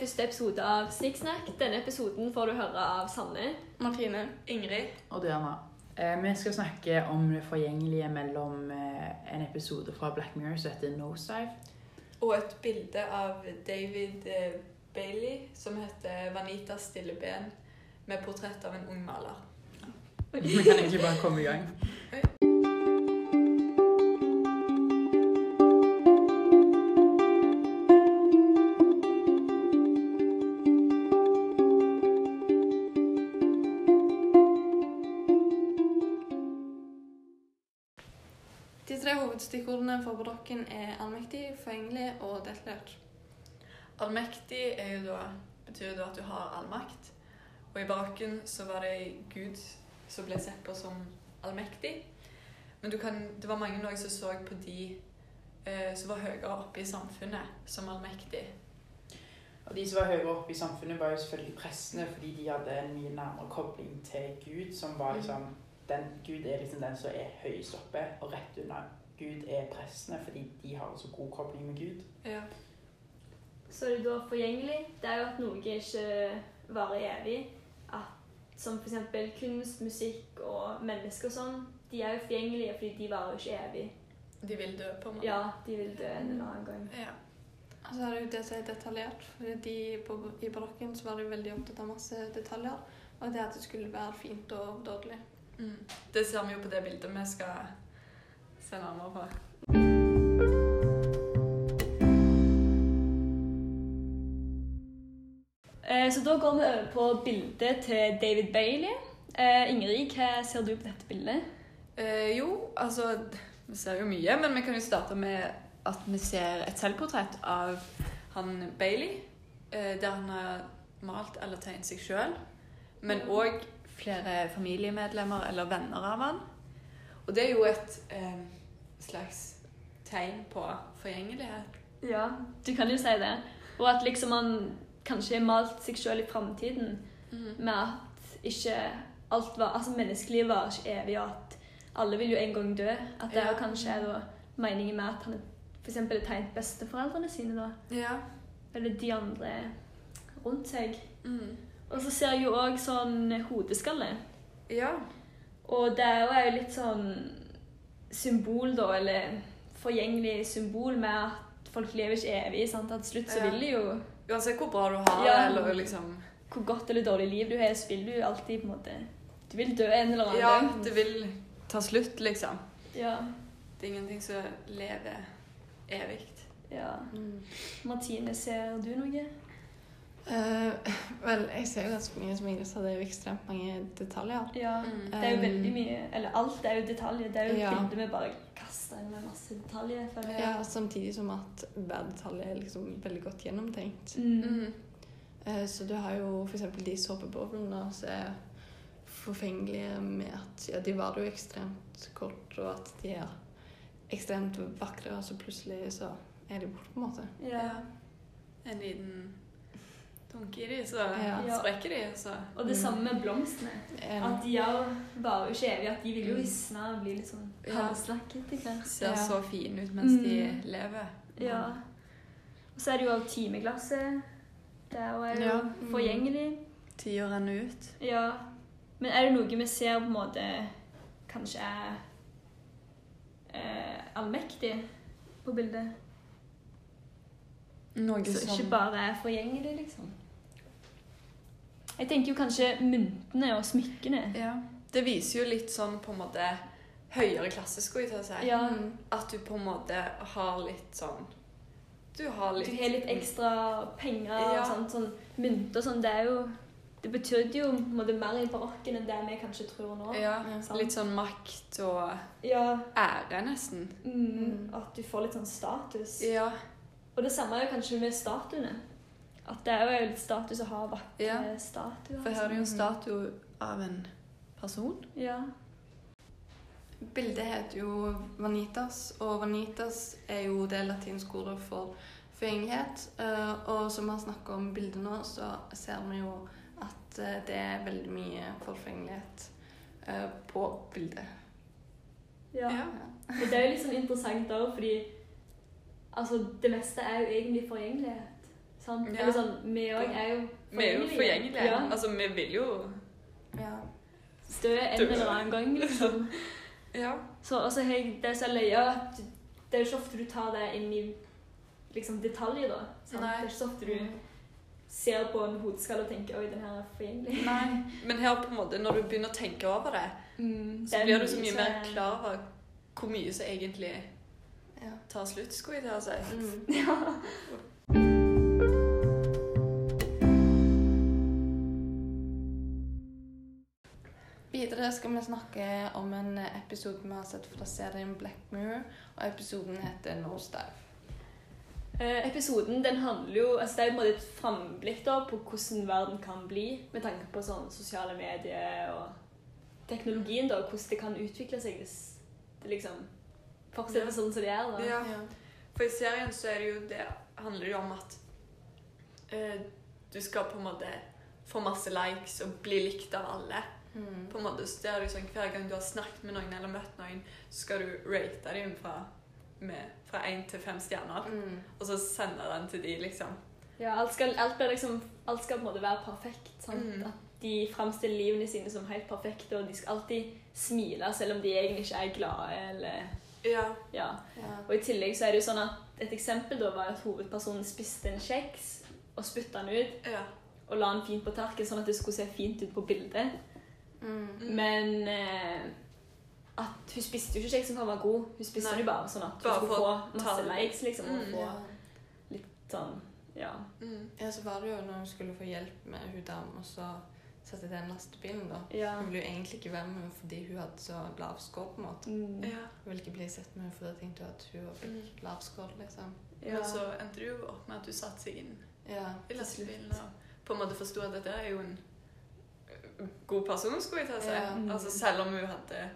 første episode av Sniksnakk. Denne episoden får du høre av Sanne. Martine. Ingrid. Og Diana. Eh, vi skal snakke om det forgjengelige mellom eh, en episode fra Black Mirror som heter Nosedive. Og et bilde av David eh, Bailey som heter 'Vanitas stille ben', med portrett av en ung maler. Vi kan egentlig bare komme i gang. barokken er allmektig, forgjengelig og detaljert. Allmektig er jo da, betyr jo da at du har all makt. Og i barokken så var det Gud som ble sett på som allmektig. Men du kan, det var mange også som så på de eh, som var høyere oppe i samfunnet, som allmektig. Og De som var høyere oppe i samfunnet, var jo selvfølgelig prestene, fordi de hadde en mye nærmere kobling til Gud, som var liksom den, Gud er liksom den som er høyest oppe, og rett under Gud er prestene, fordi de har så god kobling med Gud. Ja. Så er det da forgjengelig. Det er jo at noe ikke varer evig. At, som f.eks. kunst, musikk og mennesker og sånn. De er jo forgjengelige fordi de varer jo ikke evig. De vil dø, på en måte. Ja, de vil dø en eller annen gang. Ja. Og så er det jo det som er detaljert. fordi de på, I barokken så var de veldig opptatt av masse detaljer. Og det at det skulle være fint og overdådig. Mm. Det ser vi jo på det bildet vi skal se nærmere på. Eh, Så da går vi over på bildet til David Bailey. Eh, Ingrid, hva ser du på dette bildet? Eh, jo, altså Vi ser jo mye, men vi kan jo starte med at vi ser et selvportrett av han Bailey. Eh, der han har malt eller tegnet seg sjøl. Men òg flere familiemedlemmer eller venner av han. Og det er jo et eh, slags tegn på forgjengelighet. Ja, du kan jo si det. Og at liksom han kanskje har malt seg sjøl i framtiden med at ikke alt var Altså, menneskelivet var ikke evig, og at alle vil jo en gang dø. At det Ja. kanskje er da meningen med at han f.eks. har tegnet besteforeldrene sine, da. Ja. Eller de andre rundt seg. Mm. Og så ser jeg jo òg sånn hodeskalle. Ja. Og det er jo litt sånn symbol, da, eller forgjengelig symbol med at folk lever ikke evig. sant? At slutt så vil de jo Uansett hvor bra du har Ja. det, eller liksom Hvor godt eller dårlig liv du har, så vil du alltid på en måte Du vil dø en eller annen Ja, gang. det vil ta slutt, liksom. Ja. Det er ingenting som lever evig. ja. Martine, ser du noe? Eh, vel, jeg ser jo ganske mye som Ingrid sa, det er jo ekstremt mange detaljer. Ja. Mm. Det er jo Um, veldig mye Eller alt er jo detaljer. Det er jo Ja. vi bare kaster inn med masse detaljer. føler jeg. Ja, Samtidig som at hver detalj er liksom veldig godt gjennomtenkt. Mm. Eh, Så du har jo f.eks. de såpeboblene som er forfengelige med at ja, de varer jo ekstremt kort, og at de er ekstremt vakre, og så plutselig så er de borte, på en måte. Ja. En liten dunk i de, så Ja. sprekker de, så Og det Mm. samme med blomstene. At de òg varer jo ikke evig. At de vil jo visne og bli litt sånn Ja. etter hvert. ser Ja. så fine ut mens de Mm. lever. Ja. Og så er det jo òg timeglasset. Det er jo Ja. forgjengelig. Tida renner ut. Ja. Men er det noe vi ser på en måte kanskje er eh, allmektig på bildet? Noe Så som ikke bare er forgjengelig, liksom? Jeg tenker jo kanskje myntene og smykkene. Ja. Det viser jo litt sånn på en måte høyere klasse, skulle jeg til å si. Ja. mm. At du på en måte har litt sånn Du har litt Du har litt ekstra penger og sånt, sånn mynter og sånn. Det er jo Det betydde jo på en måte mer i barokken enn det vi kanskje tror nå. Ja, sant. litt sånn makt og Ja. ære, nesten. Mm, at du får litt sånn status. Ja. Og det samme er jo kanskje med statuene. At det er jo litt status å ha vakre Ja. statuer. For her er det jo en sånn. statue av en person. Ja. Bildet heter jo Vanitas, og Vanitas er jo det latinske ordet for forgjengelighet. Eh, Og som vi har snakket om bildet nå, så ser vi jo at eh, det er veldig mye forfengelighet eh, på bildet. ja. Ja. Det er jo litt sånn interessant òg, fordi altså, det meste er jo egentlig forgjengelighet. Sant? Ja. Eller sånn, vi òg er jo Vi er jo forgjengelige. Ja. Altså, vi vil jo Ja. Stø en Dø. eller annen gang, liksom. Ja. Så altså, jeg, det er løye at det er jo ikke ofte du tar det inn i liksom, detaljer, da. Sant? Nei. Det er ikke så ofte du ser på en hodeskalle og tenker oi, den her er forgjengelig. Nei. Men her på en måte, når du begynner å tenke over det, Mm, så det blir du så mye mer er- klar over hvor mye som egentlig Ja. tar slutt, skulle jeg til å si. Mm. Ja. Videre skal vi snakke om en episode vi har sett fra serien Black Mirror, og episoden heter Nosedive. Eh, episoden den handler jo altså Det er på en måte et framblikk da, på hvordan verden kan bli, med tanke på sånn sosiale medier og teknologien, da, og hvordan det kan utvikle seg hvis det liksom fortsetter Ja. sånn som det er. da. Ja. For i serien så er det jo det handler det jo om at eh, du skal på en måte få masse likes og bli likt av alle. Mm. På en måte så det er liksom, Hver gang du har snakket med noen eller møtt noen, så skal du rate dem fra, med, fra én til fem stjerner. Mm. Og så sende den til de, liksom. Ja, alt skal, alt blir liksom, alt skal på en måte være perfekt. Sant? Mm. At de framstiller livene sine som helt perfekte, og de skal alltid smile selv om de egentlig ikke er glade. eller... Ja. Ja. Ja. Og i tillegg så er det jo sånn at et eksempel da var at hovedpersonen spiste en kjeks og spytta den ut ja. og la den fint på terken, sånn at det skulle se fint ut på bildet. Mm. Mm. Men eh, at hun spiste jo ikke kjeksen for å være god. Hun spiste Nei. den jo bare sånn at hun Bare skulle få masse likes, liksom. Og Mm. få Ja. sånn Ja. Mm. ja, så var det jo når hun skulle få hjelp med hun dama, og så satte den lastebilen, da. ja. Hun ville jo egentlig ikke være med henne fordi hun hadde så lav score, på en måte. Mm. ja. Hun ville ikke bli sett med henne fordi hun tenkte at hun fikk lav score, liksom. ja. Men så endte du jo opp med at du satte seg inn Ja. i lastebilen og på en måte forsto at dette er jo en god person, skulle jeg å si. Ja. Mm. Altså selv om hun hadde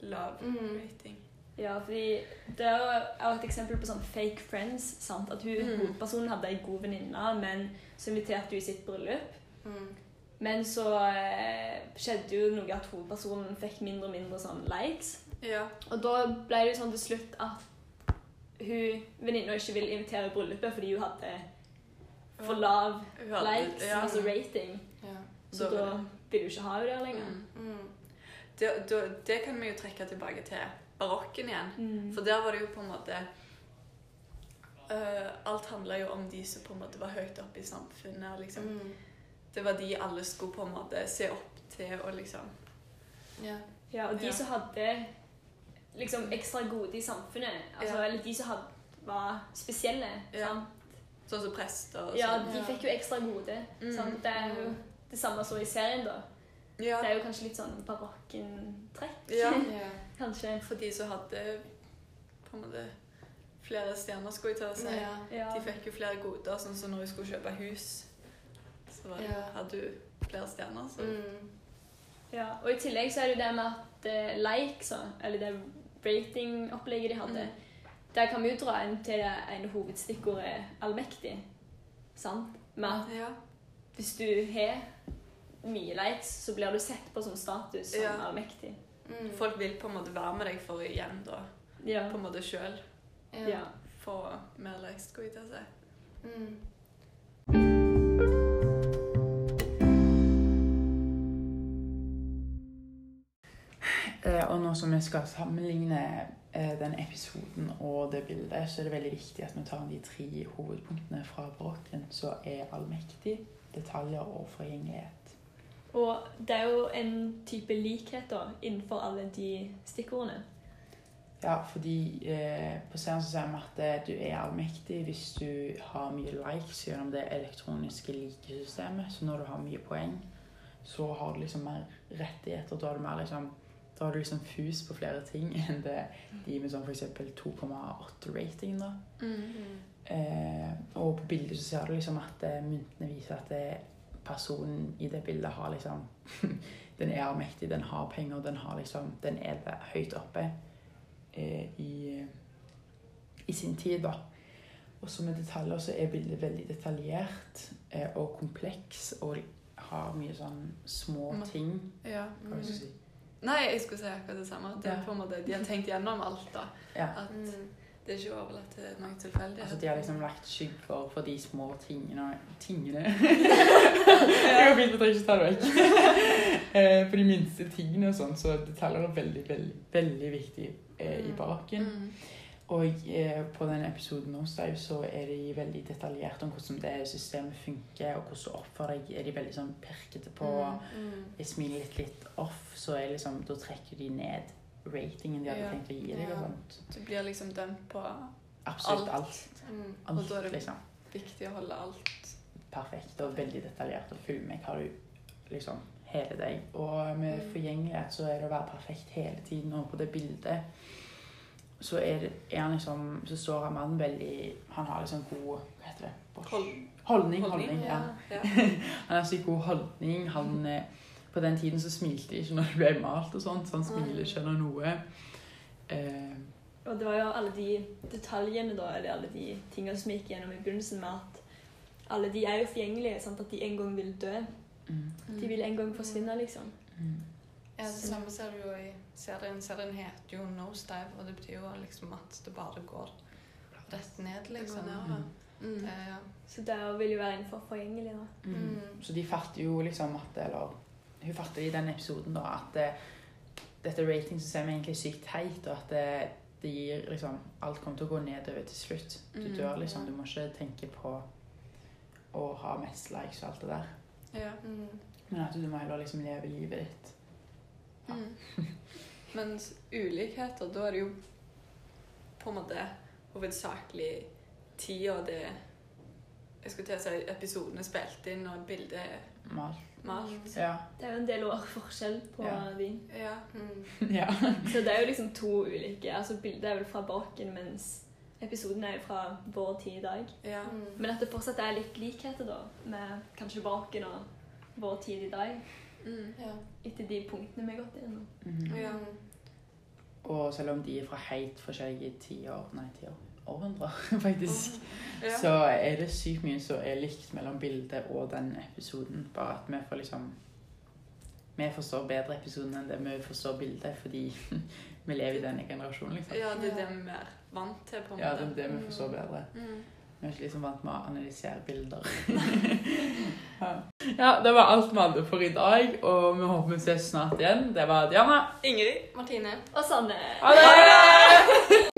lav Mm. rating. Ja, fordi det er jo er jo et eksempel på sånn fake friends. sant? At hun, Mm. hovedpersonen hadde ei god venninne, men så inviterte hun i sitt bryllup. Mm. Men så eh, skjedde jo noe at hovedpersonen fikk mindre og mindre sånn likes. Ja. Og da ble det jo sånn til slutt at hun venninna ikke ville invitere i bryllupet fordi hun hadde for lav ja. hadde- likes, ja. altså rating. Ja. Så Da da ville hun ikke ha henne der lenger. Mm. Mm. Det, det, det kan vi jo trekke tilbake til barokken igjen. Mm. For der var det jo på en måte uh, Alt handla jo om de som på en måte var høyt oppe i samfunnet. Liksom. Det var de alle skulle på en måte se opp til og liksom Ja. Ja, og de Ja. som hadde liksom ekstra gode i samfunnet, altså, Ja. eller de som hadde, var spesielle, Ja. sant? Sånn som prester og Ja, sånn. de Ja. fikk jo ekstra gode. Mm. Sant? Det er jo det samme som i serien, da. Ja. Det er jo kanskje litt sånn barokken-trekk, kanskje. For de som hadde på en måte flere stjerner, skulle jeg til å si. Ja. Ja. De fikk jo flere goder, sånn som når hun skulle kjøpe hus. Så var Ja. hadde du flere stjerner, så Mm. ja. Og i tillegg så er det jo det med at uh, likes, og- eller det rating-opplegget de hadde, Mm. der kan vi jo dra inn til det ene hovedstikkordet allmektig. Sant? Med at Ja. hvis du har mye likes, så blir du sett på som status som Ja. allmektig. Mm. Folk vil på en måte være med deg for igjen, da. Ja. På en måte sjøl. Ja. Få mer likes, skulle jeg til å si. Mm. Og nå som vi skal sammenligne eh, den episoden og det bildet, så er det veldig viktig at vi tar de tre hovedpunktene fra barokken, som er allmektig, detaljer og forgjengelighet. Og det er jo en type likhet da, innenfor alle de stikkordene. Ja, fordi eh, på scenen så sier vi at eh, du er allmektig hvis du har mye likes gjennom det elektroniske likesystemet. Så når du har mye poeng, så har du liksom mer rettigheter. Da har du mer liksom da har du liksom fus på flere ting enn det de med sånn f.eks. 2,8 rating. da. Mm. Eh, og på bildet så ser du liksom at eh, myntene viser at det, personen i det bildet har liksom Den er mektig, den har penger, den har liksom Den er høyt oppe eh, i, i sin tid, da. Og så med detaljer så er bildet veldig detaljert eh, og kompleks og har mye sånn små ting. Ja. Hva skal jeg si? Nei, jeg skulle si akkurat det samme. Det er Ja. på en måte, De har tenkt gjennom alt, da. Ja. At Mm. Det er ikke overlatt til mange tilfeldigheter. Altså, de har liksom lagt skygger for de små tingene Tingene? det går fint, at dere ikke tar det vekk. Eh, for de minste tingene og sånn, så detaljer er veldig, veldig, veldig viktig eh, i baken. Mm. Og eh, på den episoden hos deg så er de veldig detaljert om hvordan det systemet funker, og hvordan du oppfører deg. Er de veldig sånn pirkete på Mm. Jeg smiler litt, litt off, så er liksom, da trekker de ned ratingen de hadde Ja. tenkt å gi deg. Og sånt. Du blir liksom dømt på Absolutt Alt. alt. Mm. Og da er det- liksom. viktig å holde alt. Perfekt og veldig detaljert. Og følg med har du liksom hele deg. Og med Mm. forgjengelighet så er det å være perfekt hele tiden. Og på det bildet så er, er han liksom Så står han mannen veldig Han har liksom god Hva heter det? Holdning. Holdning, holdning ja. ja. Han har sykt god holdning. Han, eh, på den tiden så smilte de ikke når det ble malt og sånt, så han smiler ikke når noe. Eh, Og det var jo alle de detaljene, da, eller alle de tingene som gikk gjennom i begynnelsen med at alle de er jo forgjengelige, sant? at de en gang vil dø. mm, De vil en gang forsvinne, liksom. mm. Ja, det samme ser du jo i serien. Serien heter jo Nosedive, og det betyr jo liksom at det bare går rett ned, liksom. Det går ned, Mm. Mm. Ja, ja. Så det vil jo være innenfor forgjengelig, da. Mm. Mm. Så de fatter jo liksom at Eller hun fatter i den episoden da at det, dette ratingsystemet er egentlig sykt teit, og at det, det gir liksom Alt kommer til å gå nedover til slutt. Du Mm, dør liksom. Du må ikke tenke på å ha mest likes og alt det der. Ja. Mm. Men at du må heller liksom leve livet ditt. Ja. Mm. Mens ulikheter, da er det jo på en måte hovedsakelig tida det Jeg skulle til å si episoden er spilt inn, og bildet er Mal. malt. Ja. Det er jo en del år forskjell på Ja. din. Ja. Mm. ja. Så det er jo liksom to ulike Altså Bildet er vel fra baken, mens episoden er jo fra vår tid i dag. ja. Mm. Men at det fortsatt er litt likheter, da, med kanskje baken og vår tid i dag. Mm. Ja. Etter de punktene vi har gått gjennom. Mm. Ja. Mm. Og selv om de er fra helt forskjellige tiår, nei tiår, århundrer faktisk, Ja. så er det sykt mye som er likt mellom bildet og den episoden. Bare at vi får liksom Vi forstår bedre episoden enn det vi forstår bildet, fordi vi lever i denne generasjonen, liksom. ja, det er det vi er vant til, på en Ja, det er det vi forstår bedre. Mm. Vi er ikke liksom vant med å analysere bilder. ja. det var alt vi hadde for i dag, og vi håper vi ses snart igjen. Det var Diana. Ingrid. Martine. Og Sanne! Ha det!